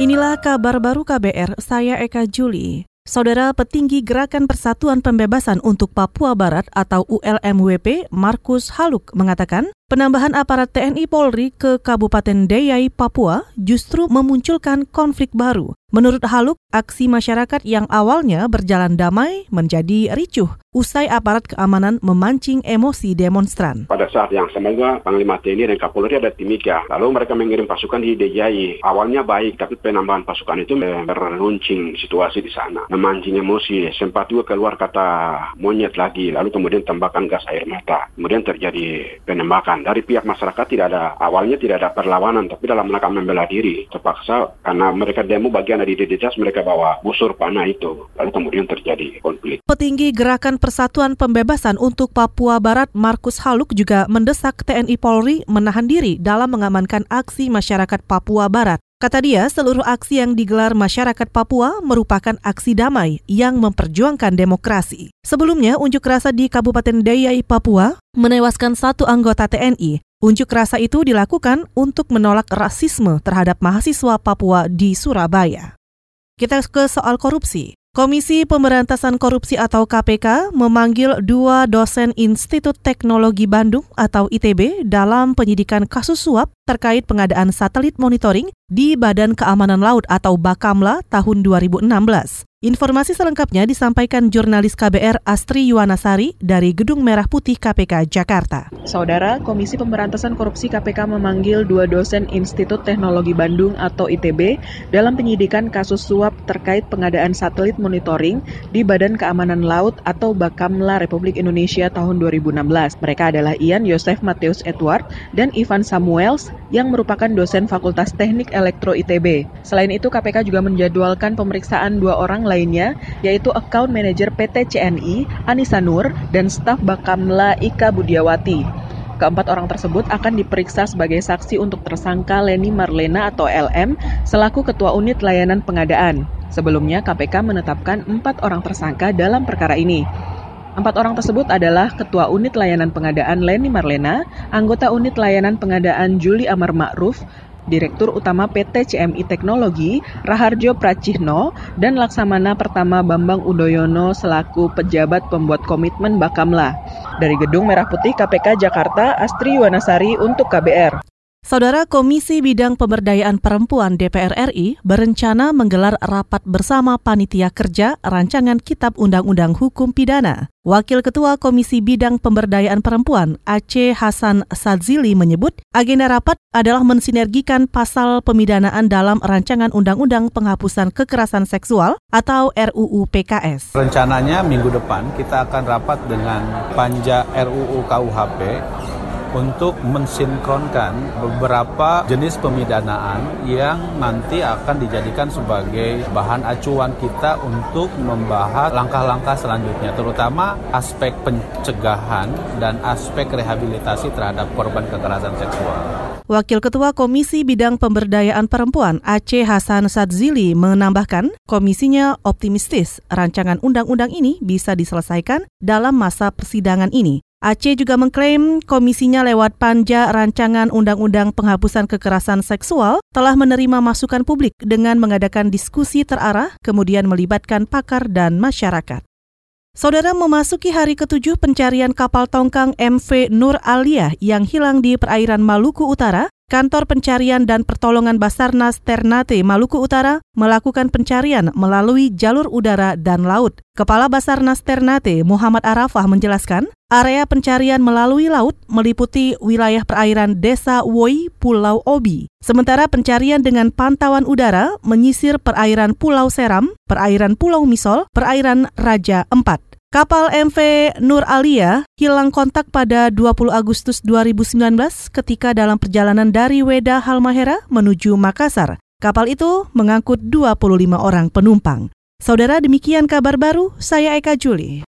Inilah kabar baru KBR, saya Eka Juli. Saudara petinggi Gerakan Persatuan Pembebasan untuk Papua Barat atau ULMWP, Markus Haluk, mengatakan penambahan aparat TNI Polri ke Kabupaten Deyai, Papua justru memunculkan konflik baru. Menurut Haluk, aksi masyarakat yang awalnya berjalan damai menjadi ricuh usai aparat keamanan memancing emosi demonstran. Pada saat yang sama juga Panglima TNI dan Kapolri ada timika. Lalu mereka mengirim pasukan di DJI. Awalnya baik, tapi penambahan pasukan itu meruncing situasi di sana. Memancing emosi, sempat juga keluar kata monyet lagi. Lalu kemudian tambahkan gas air mata. Kemudian terjadi penembakan. Dari pihak masyarakat tidak ada, awalnya tidak ada perlawanan, tapi dalam rangka membela diri. Terpaksa karena mereka demo bagian dari identitas mereka bawa busur panah itu. Lalu kemudian terjadi konflik. Petinggi Gerakan Persatuan Pembebasan untuk Papua Barat Markus Haluk juga mendesak TNI Polri menahan diri dalam mengamankan aksi masyarakat Papua Barat. Kata dia, seluruh aksi yang digelar masyarakat Papua merupakan aksi damai yang memperjuangkan demokrasi. Sebelumnya, unjuk rasa di Kabupaten Dayai, Papua, menewaskan satu anggota TNI. Unjuk rasa itu dilakukan untuk menolak rasisme terhadap mahasiswa Papua di Surabaya. Kita ke soal korupsi. Komisi Pemberantasan Korupsi atau KPK memanggil dua dosen Institut Teknologi Bandung atau ITB dalam penyidikan kasus suap terkait pengadaan satelit monitoring di Badan Keamanan Laut atau Bakamla tahun 2016. Informasi selengkapnya disampaikan jurnalis KBR Astri Yuwanasari dari Gedung Merah Putih KPK Jakarta. Saudara, Komisi Pemberantasan Korupsi KPK memanggil dua dosen Institut Teknologi Bandung atau ITB dalam penyidikan kasus suap terkait pengadaan satelit monitoring di Badan Keamanan Laut atau Bakamla Republik Indonesia tahun 2016. Mereka adalah Ian Yosef Mateus Edward dan Ivan Samuels yang merupakan dosen Fakultas Teknik Elektro ITB. Selain itu, KPK juga menjadwalkan pemeriksaan dua orang lainnya, yaitu Account Manager PT CNI, Anissa Nur, dan staf Bakamla Ika Budiawati. Keempat orang tersebut akan diperiksa sebagai saksi untuk tersangka Leni Marlena atau LM selaku Ketua Unit Layanan Pengadaan. Sebelumnya, KPK menetapkan empat orang tersangka dalam perkara ini. Empat orang tersebut adalah Ketua Unit Layanan Pengadaan Leni Marlena, anggota Unit Layanan Pengadaan Juli Amar Ma'ruf, Direktur Utama PT CMI Teknologi, Raharjo Pracihno, dan Laksamana Pertama Bambang Udoyono selaku pejabat pembuat komitmen Bakamla. Dari Gedung Merah Putih KPK Jakarta, Astri Wanasari untuk KBR. Saudara Komisi Bidang Pemberdayaan Perempuan DPR RI berencana menggelar rapat bersama Panitia Kerja Rancangan Kitab Undang-Undang Hukum Pidana. Wakil Ketua Komisi Bidang Pemberdayaan Perempuan Aceh Hasan Sadzili menyebut agenda rapat adalah mensinergikan pasal pemidanaan dalam Rancangan Undang-Undang Penghapusan Kekerasan Seksual atau RUU PKS. Rencananya minggu depan kita akan rapat dengan Panja RUU KUHP untuk mensinkronkan beberapa jenis pemidanaan yang nanti akan dijadikan sebagai bahan acuan kita untuk membahas langkah-langkah selanjutnya, terutama aspek pencegahan dan aspek rehabilitasi terhadap korban kekerasan seksual. Wakil Ketua Komisi Bidang Pemberdayaan Perempuan Aceh Hasan Sadzili menambahkan, komisinya optimistis rancangan undang-undang ini bisa diselesaikan dalam masa persidangan ini. Aceh juga mengklaim komisinya lewat panja rancangan undang-undang penghapusan kekerasan seksual telah menerima masukan publik dengan mengadakan diskusi terarah kemudian melibatkan pakar dan masyarakat. Saudara memasuki hari ketujuh pencarian kapal tongkang MV Nur Alia yang hilang di perairan Maluku Utara, Kantor Pencarian dan Pertolongan Basarnas Ternate Maluku Utara melakukan pencarian melalui jalur udara dan laut. Kepala Basarnas Ternate Muhammad Arafah menjelaskan, area pencarian melalui laut meliputi wilayah perairan Desa Woi, Pulau Obi. Sementara pencarian dengan pantauan udara menyisir perairan Pulau Seram, perairan Pulau Misol, perairan Raja Empat. Kapal MV Nur Alia hilang kontak pada 20 Agustus 2019 ketika dalam perjalanan dari Weda Halmahera menuju Makassar. Kapal itu mengangkut 25 orang penumpang. Saudara demikian kabar baru, saya Eka Juli.